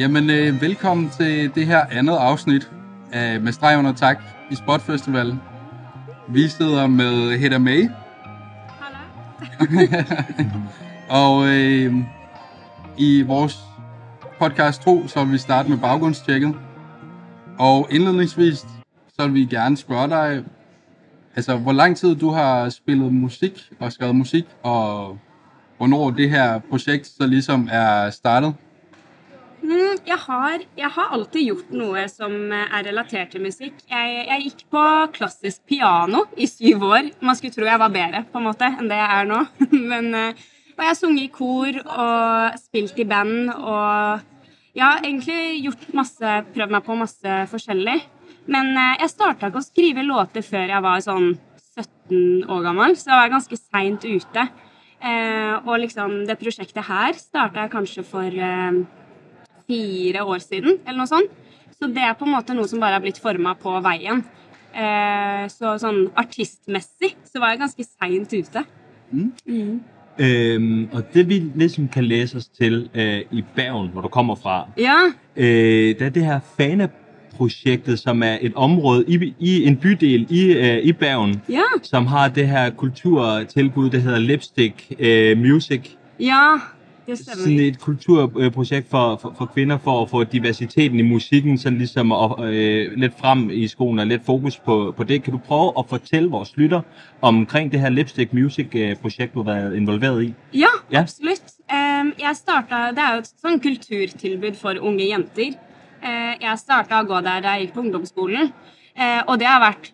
Jamen, øh, velkommen til det her andet afsnit af Med streg under tak i Spotfestivalen. Vi sidder med Hedda May, og øh, i vores podcast 2, så vil vi starte med baggrundstjekket. Og indledningsvis, så vil vi gerne spørge dig, altså hvor lang tid du har spillet musik og skrevet musik, og hvornår det her projekt så ligesom er startet? Mm, jeg, har, jeg har alltid gjort noe som er relatert til musikk. Jeg, jeg gikk på klassisk piano i syv år. Man skulle tro jeg var bedre på en måte enn det jeg er nå. Men, eh, og jeg har sunget i kor og spilt i band og jeg har egentlig gjort masse, prøvd meg på masse forskjellig. Men eh, jeg starta ikke å skrive låter før jeg var sånn 17 år gammel, så jeg var ganske seint ute. Eh, og liksom det prosjektet her starta jeg kanskje for eh, fire år siden, eller noe sånt. Så det er på en måte noe som bare har blitt forma på veien. Eh, så sånn artistmessig så var jeg ganske seint ute. Øhm, og det vi liksom kan læse os til øh, i Bergen, hvor du kommer fra, Ja. øh, det er det her FANA-projektet, som er et område i, i en bydel i, øh, i Bergen, Ja. som har det her kulturtilbud, der hedder Lipstick Music. Ja, Sådan et kulturprojekt for, for, for kvinder for at få diversiteten i musikken sådan ligesom og, øh, lidt frem i skolen og lidt fokus på, på det. Kan du prøve at fortælle vores lytter omkring det her Lipstick Music øh, du har været involveret i? Ja, Ja. absolutt. Jeg startet, det er jo et sånn kulturtilbud for unge jenter. Eh, jeg starta å gå der da jeg gikk på ungdomsskolen, eh, og det har vært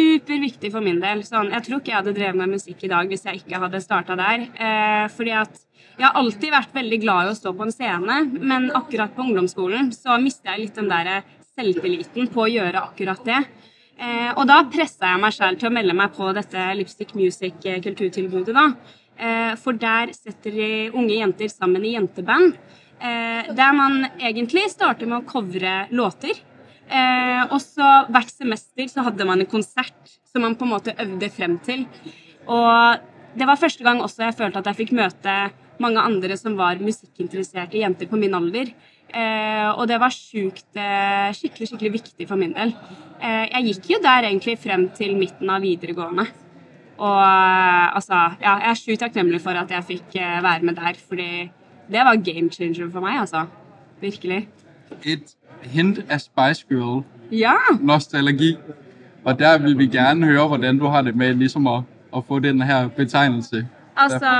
superviktig for min del. Sånn, jeg tror ikke jeg hadde drevet med musikk i dag hvis jeg ikke hadde starta der. Eh, fordi at jeg har alltid vært veldig glad i å stå på en scene, men akkurat på ungdomsskolen så mista jeg litt den der selvtilliten på å gjøre akkurat det. Eh, og da pressa jeg meg selv til å melde meg på dette Lipstick Music-kulturtilbudet. da. Eh, for der setter de unge jenter sammen i jenteband. Eh, der man egentlig starter med å covre låter. Eh, og så hvert semester så hadde man en konsert som man på en måte øvde frem til. Og det var første gang også jeg følte at jeg fikk møte mange andre som var musikkinteresserte jenter på min alder. Eh, og det var sjukt, eh, skikkelig, skikkelig viktig for min del. Eh, jeg gikk jo der egentlig frem til midten av videregående. Og eh, altså, ja, jeg er sjukt takknemlig for at jeg fikk eh, være med der, fordi det var game changer for meg, altså. Virkelig. Et hint af Spice Girl Ja! nostalgi, og der vil vi gerne høre, hvordan du har det med ligesom at, at få den her betegnelse. Altså,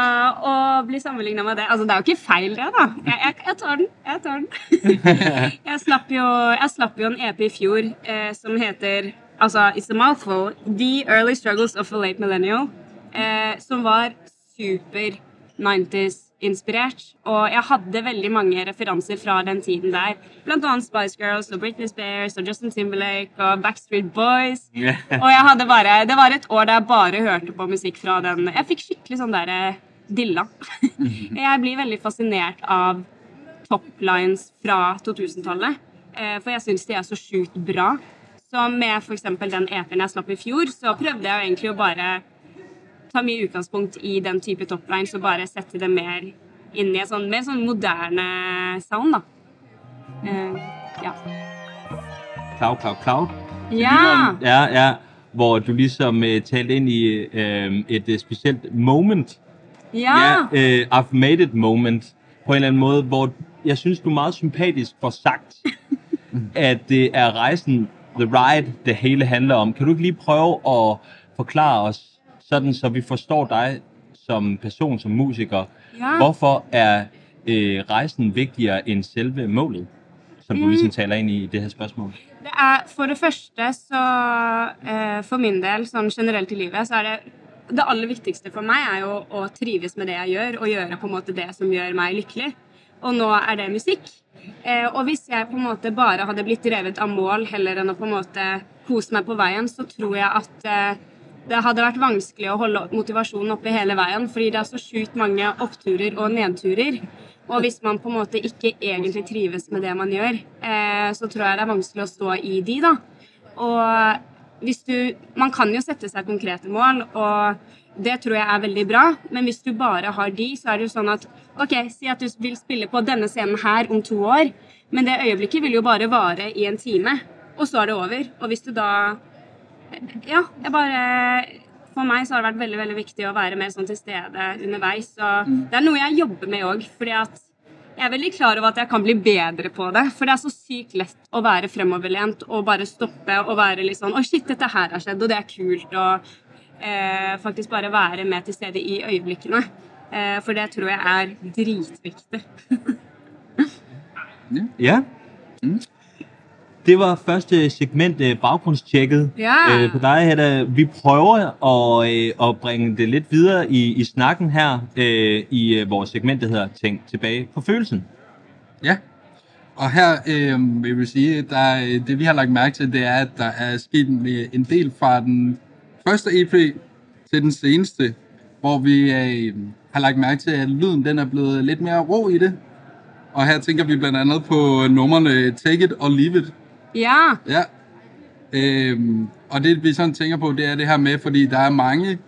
å bli sammenligna med det Altså, det er jo ikke feil, det, da. Jeg, jeg, jeg tar den. Jeg tar den. jeg, slapp jo, jeg slapp jo en EP i fjor eh, som heter Altså, it's a mouthful. The Early Struggles of a Late Millennial. Eh, som var super 90s-inspirert. Og jeg hadde veldig mange referanser fra den tiden der. Blant annet Spice Girls og Britney Spears og Justin Timberlake og Backstreet Boys. Og jeg hadde bare, det var et år der jeg bare hørte på musikk fra den. Jeg fikk skikkelig sånn derre dilla. jeg blir veldig fascinert av toplines fra 2000-tallet. eh, For jeg syns de er så sjukt bra. Så med f.eks. den EP-en jeg slapp i fjor, så prøvde jeg egentlig å bare ta mye utgangspunkt i den type toplines og bare sette det mer inn i en sånn, mer sånn moderne sound, da. Uh, ja. Cloud, cloud, cloud. Ja! Ja, ja. Hvor du ligesom uh, talte ind i uh, et uh, specielt moment. Ja! øh, I've made it moment. På en eller anden måde, hvor jeg synes, du er meget sympatisk får sagt, at det er rejsen, the ride, det hele handler om. Kan du ikke lige prøve at forklare os, sådan så vi forstår dig som person, som musiker, Ja. hvorfor er øh, rejsen vigtigere end selve målet? Som du ligesom taler ind i det her spørgsmål. Det er, for det første så øh, For min del, sånn generelt i livet, så er det Det aller viktigste for meg er jo å trives med det jeg gjør, og gjøre på en måte det som gjør meg lykkelig. Og nå er det musikk. Eh, og hvis jeg på en måte bare hadde blitt drevet av mål heller enn å på en måte kose meg på veien, så tror jeg at eh, det hadde vært vanskelig å holde motivasjonen oppe hele veien, fordi det er så sjukt mange oppturer og nedturer. Og hvis man på en måte ikke egentlig trives med det man gjør, eh, så tror jeg det er vanskelig å stå i de, da. Og hvis du Man kan jo sette seg konkrete mål, og det tror jeg er veldig bra, men hvis du bare har de, så er det jo sånn at OK, si at du vil spille på denne scenen her om to år, Men det øyeblikket vil jo bare vare i en time, og så er det over. Og hvis du da Ja, jeg bare For meg så har det vært veldig veldig viktig å være mer sånn til stede underveis. Og det er noe jeg jobber med òg, fordi at jeg er veldig klar over at jeg kan bli bedre på det. For det er så sykt lett å være fremoverlent og bare stoppe og være litt sånn Å, shit, dette her har skjedd, og det er kult. Og eh, faktisk bare være med til stede i øyeblikkene. Eh, for det tror jeg er dritviktig. Ja. Det var første segment øh, baggrundstjekket Ja. øh, på dig, Hedda. Vi prøver at, øh, at bringe det lidt videre i, i snakken her øh, i øh, vores segment, der hedder Tænk tilbage på følelsen. Ja. Og her øh, vil vi sige, der, øh, det vi har lagt mærke til, det er, at der er sket en, en del fra den første EP til den seneste, hvor vi øh, har lagt mærke til, at lyden den er blevet lidt mere rå i det. Og her tænker vi blandt andet på numrene Take It og Leave It. Ja. Ja. Øhm, og det vi sådan tænker på, det er det her med, fordi der er mange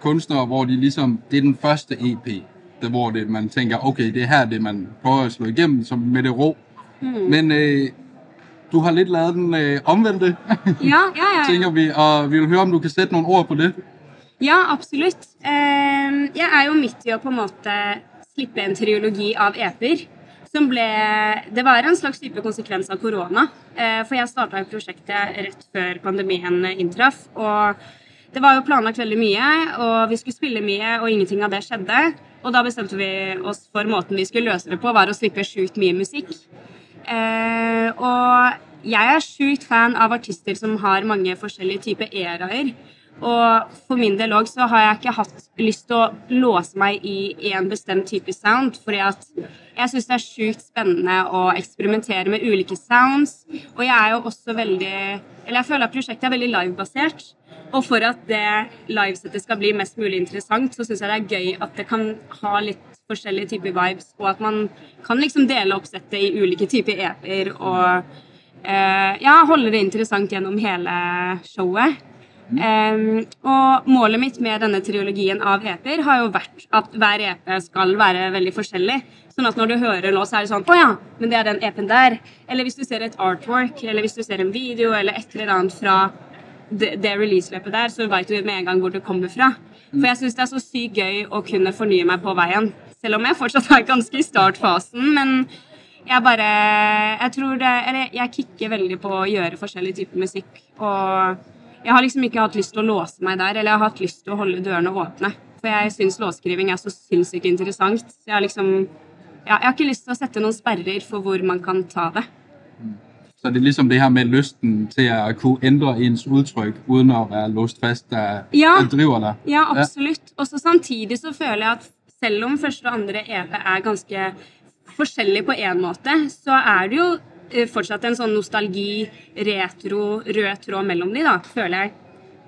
kunstnere, hvor de ligesom, det er den første EP, der, hvor det, man tænker, okay, det er her, det man prøver at slå igennem som med det ro. Mm. Men øh, du har lidt lavet den øh, omvendte, Ja, ja, ja. tænker vi, og vi vil høre, om du kan sætte nogle ord på det. Ja, absolutt. Jeg er jo midt i å på en måte slippe en triologi av EP-er. Som ble Det var en slags type konsekvens av korona. Eh, for jeg starta prosjektet rett før pandemien inntraff. Og det var jo planlagt veldig mye, og vi skulle spille mye, og ingenting av det skjedde. Og da bestemte vi oss for måten vi skulle løse det på, var å slippe sjukt mye musikk. Eh, og jeg er sjukt fan av artister som har mange forskjellige typer eraer. Og for min del òg så har jeg ikke hatt lyst til å låse meg i én bestemt type sound, fordi at jeg syns det er sjukt spennende å eksperimentere med ulike sounds. Og jeg er jo også veldig Eller jeg føler at prosjektet er veldig livebasert. Og for at det livesettet skal bli mest mulig interessant, så syns jeg det er gøy at det kan ha litt forskjellige typer vibes, og at man kan liksom dele opp settet i ulike typer EP-er og eh, ja, holde det interessant gjennom hele showet. Um, og målet mitt med denne triologien av EP-er har jo vært at hver EP skal være veldig forskjellig. Sånn at når du hører nå, så er det sånn Å ja, men det er den EP-en der. Eller hvis du ser et artwork, eller hvis du ser en video, eller et eller annet fra det, det release-løpet der, så veit du med en gang hvor det kommer fra. For jeg syns det er så sykt gøy å kunne fornye meg på veien. Selv om jeg fortsatt er ganske i startfasen, men jeg bare Jeg tror det Eller jeg kicker veldig på å gjøre forskjellig type musikk. Og jeg har liksom ikke hatt lyst til å låse meg der, eller jeg har hatt lyst til å holde dørene åpne. For jeg syns låtskriving er så sinnssykt interessant. Så jeg har liksom ja, Jeg har ikke lyst til å sette noen sperrer for hvor man kan ta det. Så det er liksom det her med lysten til å kunne endre ens uttrykk uden å være låst fast, der, Ja. driver dig. Ja, absolutt. Og så samtidig så føler jeg at selv om første og andre EP er ganske forskjellig på én måte, så er det jo fortsatt en sånn nostalgi, retro, rød tråd mellom de, da, føler jeg.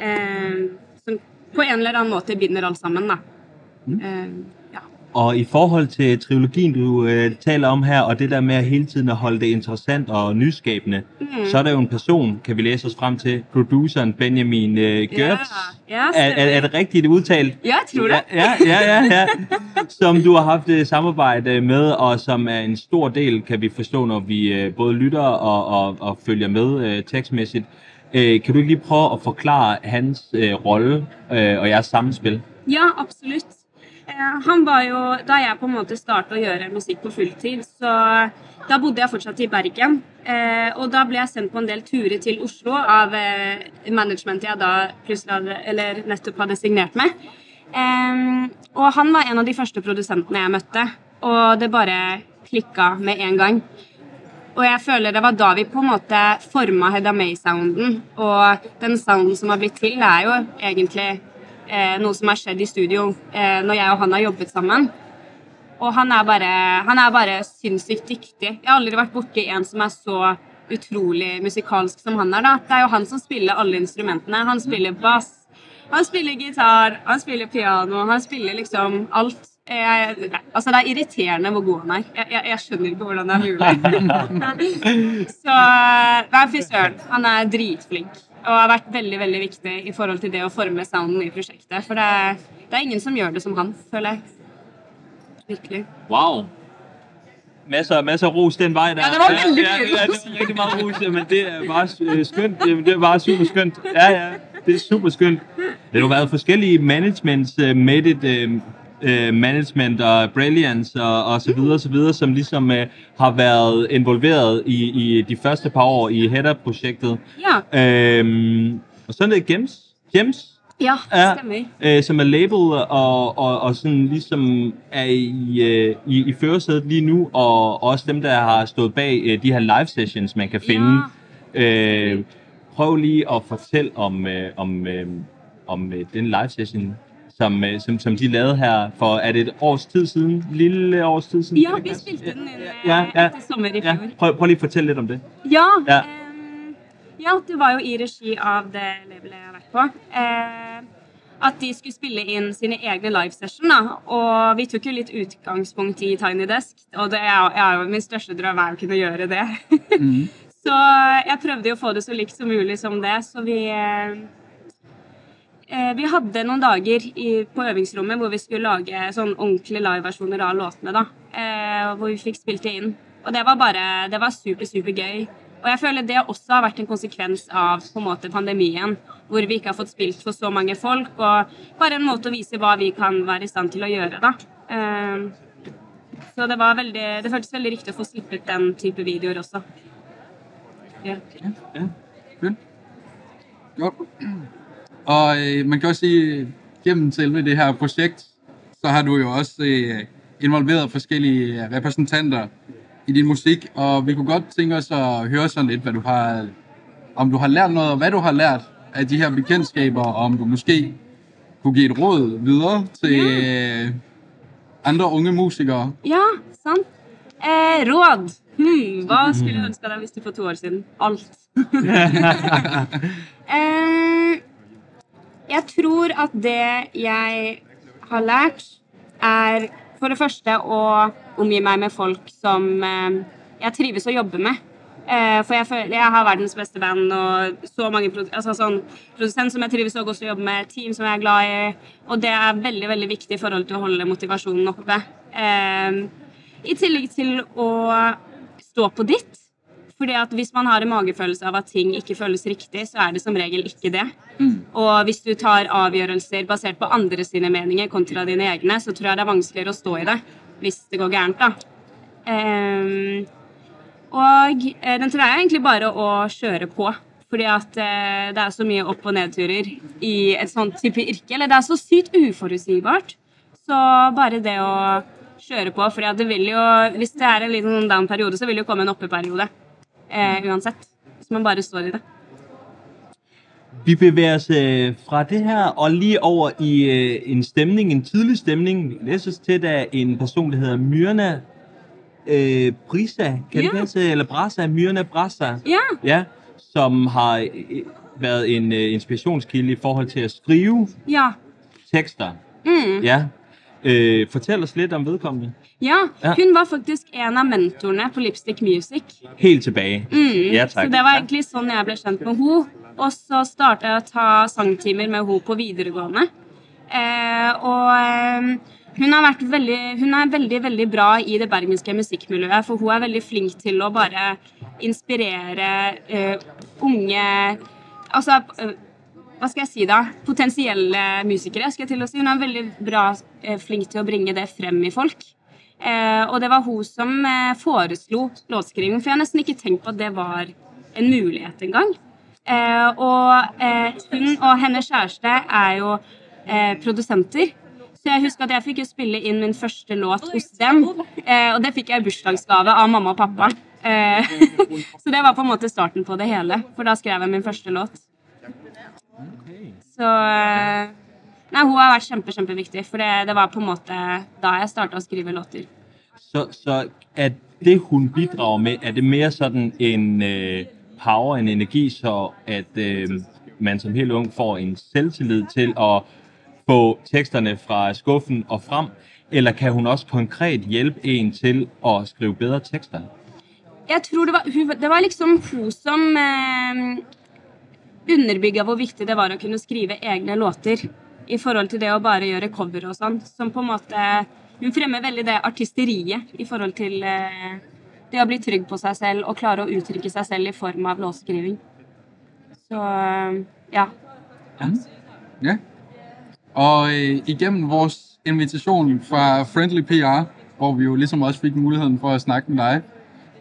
Eh, som på en eller annen måte binder alt sammen, da. Eh, ja. Og i forhold til trilogien, du øh, taler om her, og det der med at hele tiden at holde det interessant og nyskabende, mm. så er der jo en person, kan vi læse os frem til, produceren Benjamin øh, Gertz. Ja, ja, er, er, er det rigtigt udtalt? Ja, tror det. Ja, ja, ja, ja. Som du har haft øh, samarbejde med, og som er en stor del, kan vi forstå, når vi øh, både lytter og, og, og følger med øh, tekstmæssigt. Øh, kan du ikke lige prøve at forklare hans øh, rolle øh, og jeres samspil? Ja, absolutt. Eh, han var jo, Da jeg på en måte starta å gjøre musikk på fulltid, så da bodde jeg fortsatt i Bergen. Eh, og da ble jeg sendt på en del turer til Oslo av eh, managementet jeg da plutselig eller nettopp hadde signert med. Og han var en av de første produsentene jeg møtte, og det bare klikka med en gang. Og jeg føler det var da vi på en måte forma Hedda May-sounden. Og den sounden som har blitt til, er jo egentlig eh, noe som har skjedd i studio eh, når jeg og han har jobbet sammen. Og han er bare, han er bare sinnssykt dyktig. Jeg har aldri vært borti en som er så utrolig musikalsk som han er. da. Det er jo han som spiller alle instrumentene. Han spiller bass, han spiller gitar, han spiller piano, han spiller liksom alt. Jeg, altså Det er irriterende hvor god han er. Jeg, jeg, jeg skjønner ikke hvordan det er mulig. så Nei, fy søren. Han er dritflink. Og har vært veldig veldig viktig i forhold til det å forme sounden i prosjektet. For det er, det er ingen som gjør det som han, føler jeg. Virkelig. Wow. masser, masser ros den veien. der. Ja, det var veldig ja, ros. ja, det var rigtig meget ros, men det er bare øh, skønt. Det er bare super skønt. Ja, ja, det er super skønt. Det har jo været forskellige managements, med made uh, management og brilliance og, og så videre, så videre, som ligesom øh, har været involveret i, i de første par år i Header-projektet. Ja. Øhm, og så er Gems, Gems Ja, det stemmer. øh, som er label og, og, og sådan ligesom er i, øh, i, i førersædet lige nu, og også dem, der har stået bag øh, de her live sessions, man kan finde. Øh, prøv lige at fortælle om, øh, om, øh, om øh, den live session, som, øh, som, som de lavede her for, er det et års tid siden? Lille års tid siden? Ja, vi spilte den en, Ja, eh, ja. etter sommer i Ja, fjor. prøv, prøv lige at fortelle lidt om det. Ja, Ja. Øh, ja, det var jo i regi av det labelet jeg har vært på. Eh, at de skulle spille inn sine egne live-sessioner, Og vi tok jo litt utgangspunkt i Tiny Desk. Og det er, er jo min største drøm er å kunne gjøre det. så jeg prøvde jo å få det så likt som mulig som det. Så vi eh, Vi hadde noen dager på øvingsrommet hvor vi skulle lage sånn ordentlige liveversjoner av låtene. da. Eh, hvor vi fikk spilt det inn. Og det var bare Det var super, super gøy. Og jeg føler det også har vært en konsekvens av på en måte pandemien, hvor vi ikke har fått spilt for så mange folk, og bare en måte å vise hva vi kan være i stand til å gjøre, da. Eh, så det var veldig Det føltes veldig riktig å få slippet den type videoer også. Ja. Fedt. Godt. Og øh, man kan også sige, gennem selve det her projekt, så har du jo også øh, involveret forskellige repræsentanter i din musik, og vi kunne godt tænke os at høre sådan lidt, hvad du har, om du har lært noget, og hvad du har lært af de her bekendtskaber, og om du måske kunne give et råd videre til ja. andre unge musikere. Ja, sant. Eh, råd. Hmm, hva skulle du ønske deg hvis du for to år siden? Alt. eh, jeg tror at det jeg har lært, er for det første å omgi meg med folk som eh, jeg trives å jobbe med. Eh, for jeg føler jeg har verdens beste band og så mange altså sånn, produsent som jeg trives så godt å jobbe med, team som jeg er glad i. Og det er veldig veldig viktig i forhold til å holde motivasjonen oppe. Eh, I tillegg til å stå på ditt. Fordi at Hvis man har en magefølelse av at ting ikke føles riktig, så er det som regel ikke det. Og hvis du tar avgjørelser basert på andre sine meninger kontra dine egne, så tror jeg det er vanskeligere å stå i det hvis det går gærent. da. Um, og eh, den tror jeg er egentlig bare å kjøre på. Fordi at eh, det er så mye opp- og nedturer i et sånt type yrke. Eller det er så sykt uforutsigbart. Så bare det å kjøre på. fordi at det vil jo, hvis det er en liten sånn down-periode, så vil det jo komme en oppe-periode. Eh, uansett. Så man bare står i det. Vi bevæger os øh, fra det her og lige over i øh, en stemning, en tidlig stemning. Læses til, der en person, der hedder Myrna øh, Brisa, kan Ja. det passe? Eller Brasa, Myrna Brasa. Ja. Ja, som har øh, været en øh, inspirationskilde i forhold til at skrive Ja. tekster. Mm. Ja. Øh, fortæl os lidt om vedkommende. ja. Ja. Hun var faktisk en av mentorene på Lipstick Music. Helt tilbage. Mm. Ja, tak. Så det var egentlig sånn jeg ble kjent med henne. Og så starta jeg å ta sangtimer med henne på videregående. Eh, og eh, hun, har vært veldig, hun er veldig veldig bra i det bergenske musikkmiljøet. For hun er veldig flink til å bare inspirere eh, unge Altså eh, hva skal jeg si da? Potensielle musikere. skal jeg til å si. Hun er veldig bra eh, flink til å bringe det frem i folk. Eh, og det var hun som eh, foreslo låtskriving, for jeg har nesten ikke tenkt på at det var en mulighet engang. Og hun og hennes kjæreste er jo produsenter. Så jeg husker at jeg fikk jo spille inn min første låt hos dem. Og det fikk jeg i bursdagsgave av mamma og pappa. Så det var på en måte starten på det hele. For da skrev jeg min første låt. Så eh, Nei, hun har vært kjempe, kjempeviktig. For det, det var på en måte da jeg starta å skrive låter. Så, så er det, hun bidrager med, er det mer sådan en øh, power, en energi, så at øh, man som helt ung får en selvtillid til at få teksterne fra skuffen og frem? Eller kan hun også konkret hjelpe en til at skrive bedre tekster? Jeg tror det var, det var liksom hun som eh, underbygga hvor viktig det var å kunne skrive egne låter. I forhold til det å bare gjøre cover og sånn. Som på en måte hun fremmer veldig det artisteriet i forhold til eh, det å bli trygg på seg selv og klare å uttrykke seg selv i form av låtskriving. Så ja. ja. Ja. Og igjennom igennem vores invitation fra Friendly PR, hvor vi jo ligesom også fik muligheden for at snakke med deg,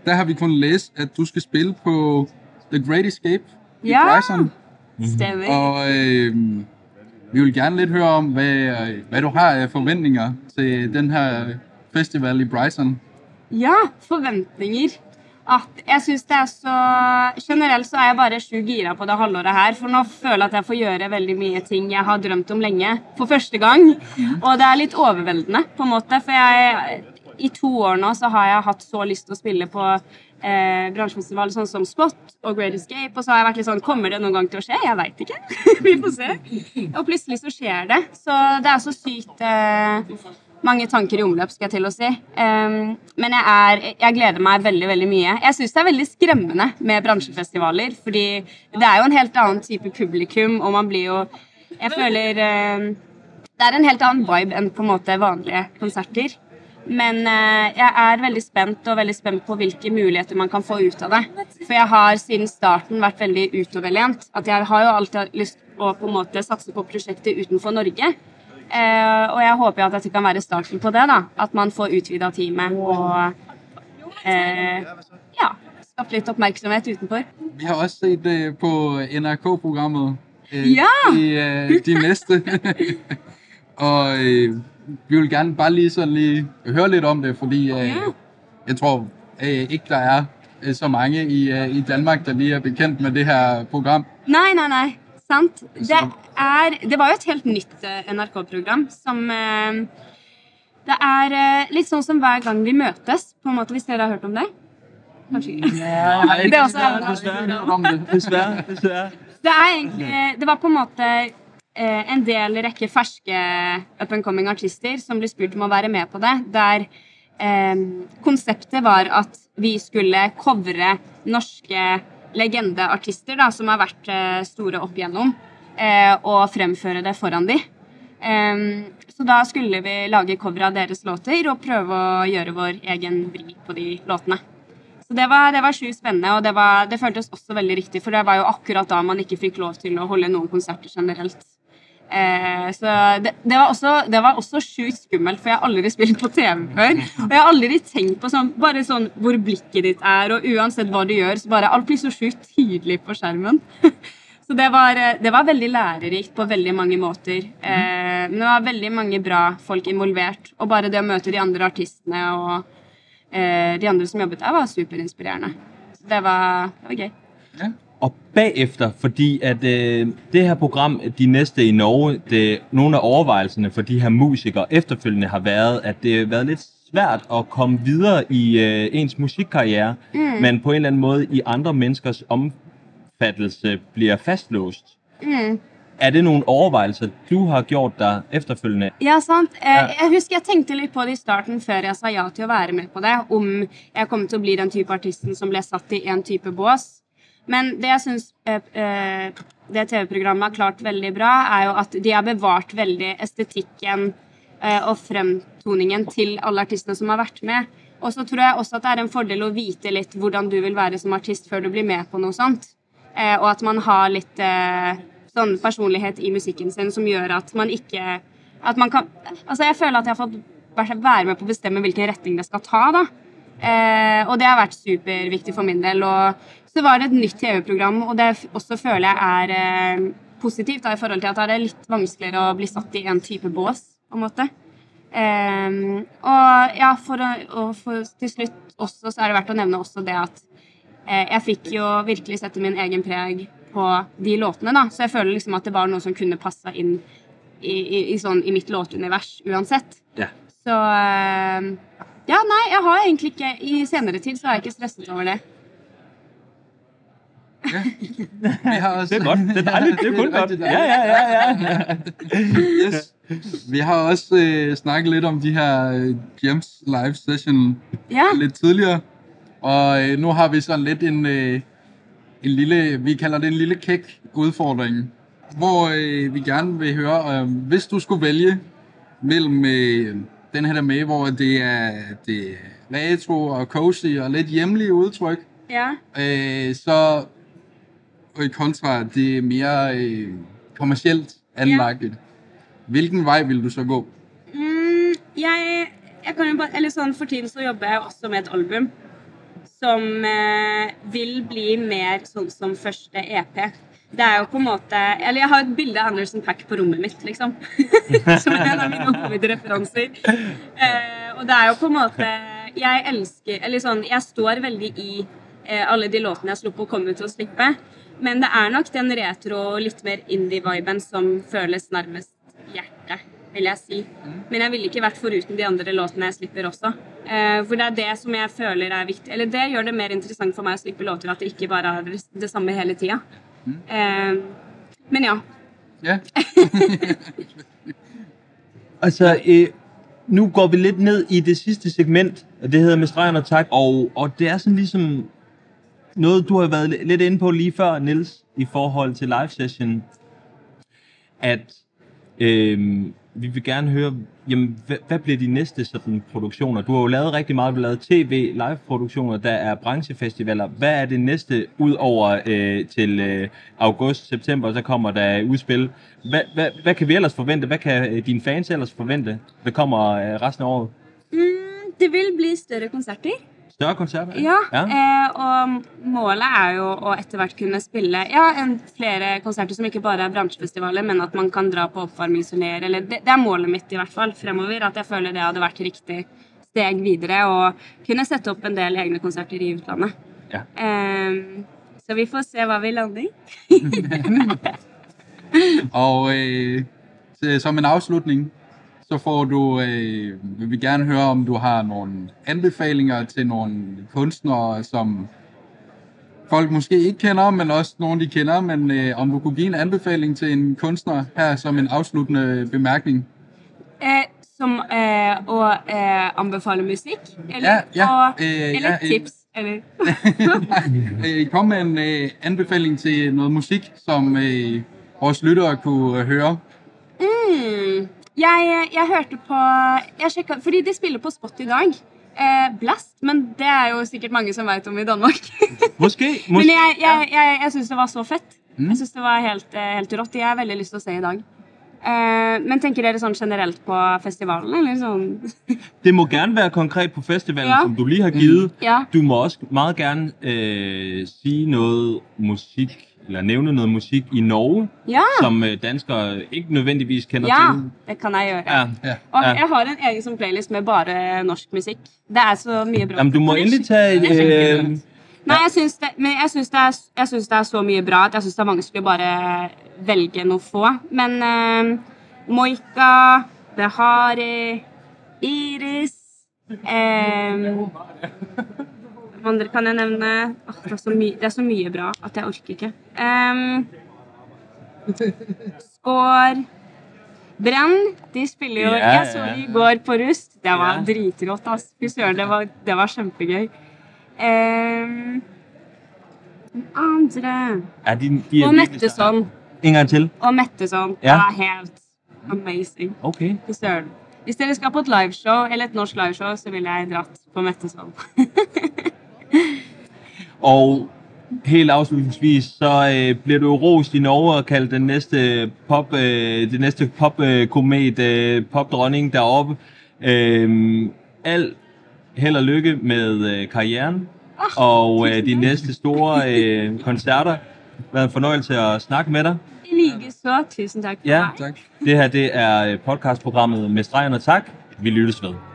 der har vi kunnet læse, at du skal spille på The Great Escape i Ja. Bryson. Stemmer. Og øh, vi vil gerne lidt høre om, hvad, hvad du har af forventninger til den her festival i Bryson. Ja, forventninger. At jeg synes det er så Generelt så er jeg bare sju gira på det halvåret her. For nå føler jeg at jeg får gjøre veldig mye ting jeg har drømt om lenge. For første gang. Og det er litt overveldende, på en måte. For jeg i to år nå så har jeg hatt så lyst til å spille på eh, bransjefestival sånn som Spot og Great Escape. Og så har jeg vært litt sånn Kommer det noen gang til å skje? Jeg veit ikke. Vi får se. Og plutselig så skjer det. Så det er så sykt eh, mange tanker i omløp, skal jeg til å si. Um, men jeg, er, jeg gleder meg veldig veldig mye. Jeg syns det er veldig skremmende med bransjefestivaler. Fordi det er jo en helt annen type publikum, og man blir jo Jeg føler um, Det er en helt annen vibe enn på en måte vanlige konserter. Men eh, jeg er veldig spent og veldig spent på hvilke muligheter man kan få ut av det. For jeg har siden starten vært veldig utoverlent. At jeg har jo alltid hatt lyst å på en måte satse på prosjekter utenfor Norge. Eh, og jeg håper at dette kan være starten på det. da, At man får utvida teamet og eh, ja, skapt litt oppmerksomhet utenfor. Vi har også sett det på NRK-programmet øh, Ja! i de neste. og vi vil gerne bare lige sådan lige høre lidt om det, fordi øh, Ja. jeg tror øh, ikke, der er øh, så mange i, øh, i Danmark, der lige er bekendt med det her program. Nei, nei, nei. Sant. Det, er, det var jo et helt nytt eh, NRK-program som øh, Det er øh, litt sånn som hver gang vi møtes, på en måte, hvis dere har hørt om det? Kanskje ikke. Nej, Det er også Dessverre. Om det. Er egentlig Det var på en måte en del rekke ferske up and coming artister som ble spurt om å være med på det. Der eh, konseptet var at vi skulle covre norske legendeartister da, som har vært eh, store opp igjennom, eh, og fremføre det foran de. Eh, så da skulle vi lage cover av deres låter og prøve å gjøre vår egen vri på de låtene. Så det var, det var sjukt spennende, og det, var, det føltes også veldig riktig, for det var jo akkurat da man ikke fikk lov til å holde noen konserter generelt. Eh, så det, det var også, det også sjukt skummelt, for jeg har aldri spilt på TV før. Og jeg har aldri tenkt på sånn, bare sånn hvor blikket ditt er, og uansett hva du gjør, så bare alt blir så sjukt tydelig på skjermen. Så det var, det var veldig lærerikt på veldig mange måter. Eh, men det var veldig mange bra folk involvert. Og bare det å møte de andre artistene og eh, de andre som jobbet der, var superinspirerende. Så det var, det var gøy. Ja. Og bagefter, fordi at øh, det her program, de næste i Norge, det, nogle af overvejelserne for de her musikere efterfølgende har været, at det har været lidt svært at komme videre i øh, ens musikkarriere, mm. men på en eller anden måde i andre menneskers omfattelse bliver fastlåst. Mm. Er det nogle overvejelser, du har gjort dig efterfølgende? Ja, sant. Jeg husker jeg tenkte litt på det i starten før jeg sa ja til å være med på det, om jeg kom til å bli den type artisten som ble satt i en type bås. Men det jeg syns eh, eh, det TV-programmet har klart veldig bra, er jo at de har bevart veldig estetikken eh, og fremtoningen til alle artistene som har vært med. Og så tror jeg også at det er en fordel å vite litt hvordan du vil være som artist før du blir med på noe sånt. Og at man har litt sånn personlighet i musikken sin som gjør at man ikke at man kan, altså Jeg føler at jeg har fått være med på å bestemme hvilken retning det skal ta. da. Eh, og det har vært superviktig for min del. Og så var det et nytt TV-program, og det også føler jeg er eh, positivt da, i forhold til at det er litt vanskeligere å bli satt i en type bås, på en måte. Eh, og ja, for, og for til slutt også så er det verdt å nevne også det at eh, jeg fikk jo virkelig sette min egen preg på de låtene, da. Så jeg føler liksom at det var noe som kunne passa inn i, i, i, sånn, i mitt låtunivers uansett. Yeah. Så eh, Ja, nei, jeg har egentlig ikke I senere tid så har jeg ikke stresset over det. Ja. også, Det er godt. Det er dejligt. Det er kun godt. Ja, ja, ja, ja. Yes. Vi har også øh, snakket litt om de her øh, Gems live session Ja. litt tidligere. Og øh, nå har vi sånn litt en, øh, en lille, vi kalder det en lille kæk udfordring. Hvor øh, vi gerne vil høre, øh, hvis du skulle velge mellom den her der med, hvor det er, det er retro og cozy og lidt hjemlige udtryk, Ja. øh, så og i kontra det er mere øh, kommercielt anlagt. Hvilken vej vil du så gå? Mm, jeg, jeg kan jo bare, eller sånn, For tiden så jobber jeg også med et album som eh, vil bli mer sånn som første EP. Det er jo på en måte Eller jeg har et bilde av Anderson Pack på rommet mitt, liksom. som er en av mine hovedreferanser. Eh, og det er jo på en måte Jeg elsker Eller sånn Jeg står veldig i eh, alle de låtene jeg slo på og kommer til å slippe. Men det er nok den retro, litt mer indie-viben som føles nærmest hjertet, vil jeg si. Men jeg ville ikke vært foruten de andre låtene jeg slipper også. Eh, for det er det som jeg føler er viktig. Eller det gjør det mer interessant for meg å slippe låter, at det ikke bare er det samme hele tida. Eh, men ja. Ja, Altså, øh, nu går vi lidt ned i det sidste segment, og det hedder med stregen og tak, og, og det er sådan ligesom noget, du har været li- lidt inde på lige før, Nils, i forhold til live session, at øh, vi vil gerne høre, jamen, hvad, hvad bliver de næste sådan, produktioner? Du har jo lavet rigtig meget, du har lavet tv, live-produktioner, der er branchefestivaler. Hvad er det næste, ud over øh, til øh, august, september, så kommer der udspil? Hvad, hvad, hvad kan vi ellers forvente? Hvad kan øh, dine fans ellers forvente, der kommer øh, resten af året? Mm, det vil bli større konserter. Større koncerter? Ja, ja. Eh, og målet er jo å etter hvert kunne spille ja, en, flere konserter som ikke bare er bransjefestivaler, men at man kan dra på oppvarmingsturneer. Eller det, det er målet mitt i hvert fall fremover. At jeg føler det hadde vært riktig steg videre. Og kunne sette opp en del egne konserter i utlandet. Ja. Eh, så vi får se hva vi lander i. og eh, som en afslutning, så får du, øh, vil vi gerne høre, om du har noen anbefalinger til noen kunstnere, som folk måske ikke kjenner, men også noen de kjenner. men eh, om du kunne gi en anbefaling til en kunstner her som en avsluttende bemærkning. Eh, som eh, å eh, anbefale musikk? Eller, Ja, ja, og, eh, eller ja, eh. tips? Eller Øh, Kom med en øh, anbefaling til noe musikk som øh, vores lyttere kunne øh, høre. Mm. Jeg, jeg hørte på jeg sjekket, Fordi de spiller på Spot i dag. Eh, Blast. Men det er jo sikkert mange som vet om i Danmark. Måske, men måske. jeg, jeg, jeg, jeg syns det var så fett. Mm. Jeg synes det var helt, eh, helt rått. Det har veldig lyst til å se i dag. Eh, men tenker dere sånn generelt på festivalen, eller sånn? Det må gerne være konkret på festivalen, Ja. som du lige har givet. Ja. Du må også meget gerne eh, si noe musik, eller nævne noget musik i Norge, Ja, som øh, danskere ikke nødvendigvis kender ja til. det kan jeg gjøre. Ja. Ja. Og jeg har en egen som playlist med bare norsk musikk. Det er så mye bra. Jamen, du må endelig tage... Er Øh. Nei, jeg syns det, men jeg syns det, er, jeg syns det er så mye bra at jeg syns det er mange å bare velge noe få. Men eh, Moika, Behari, Iris eh, Hvem andre kan jeg nevne? Oh, det, er det er så mye bra at jeg orker ikke. Um, Skår Brenn, de spiller jo Jeg så de i går på Rust. Det var dritrått, ass. Fy søren, det var, det var kjempegøy. Um, andre Og Metteson. En gang til. Og Metteson. Ja. Er helt amazing. Okay. Fy søren. Hvis dere skal på et liveshow, eller et norsk liveshow, så ville jeg dratt på Metteson. Og helt afslutningsvis, så øh, bliver du rost i Norge og kaldt den næste pop, øh, det næste popkomet, øh, popdronning deroppe. Øh, alt held og lykke med øh, karrieren og øh, de næste store øh, koncerter. Det har været en fornøjelse at snakke med dig. I like så. Tusind takk for Ja. Tak. Det her det er øh, podcastprogrammet med stregen og tak. Vi lyttes ved.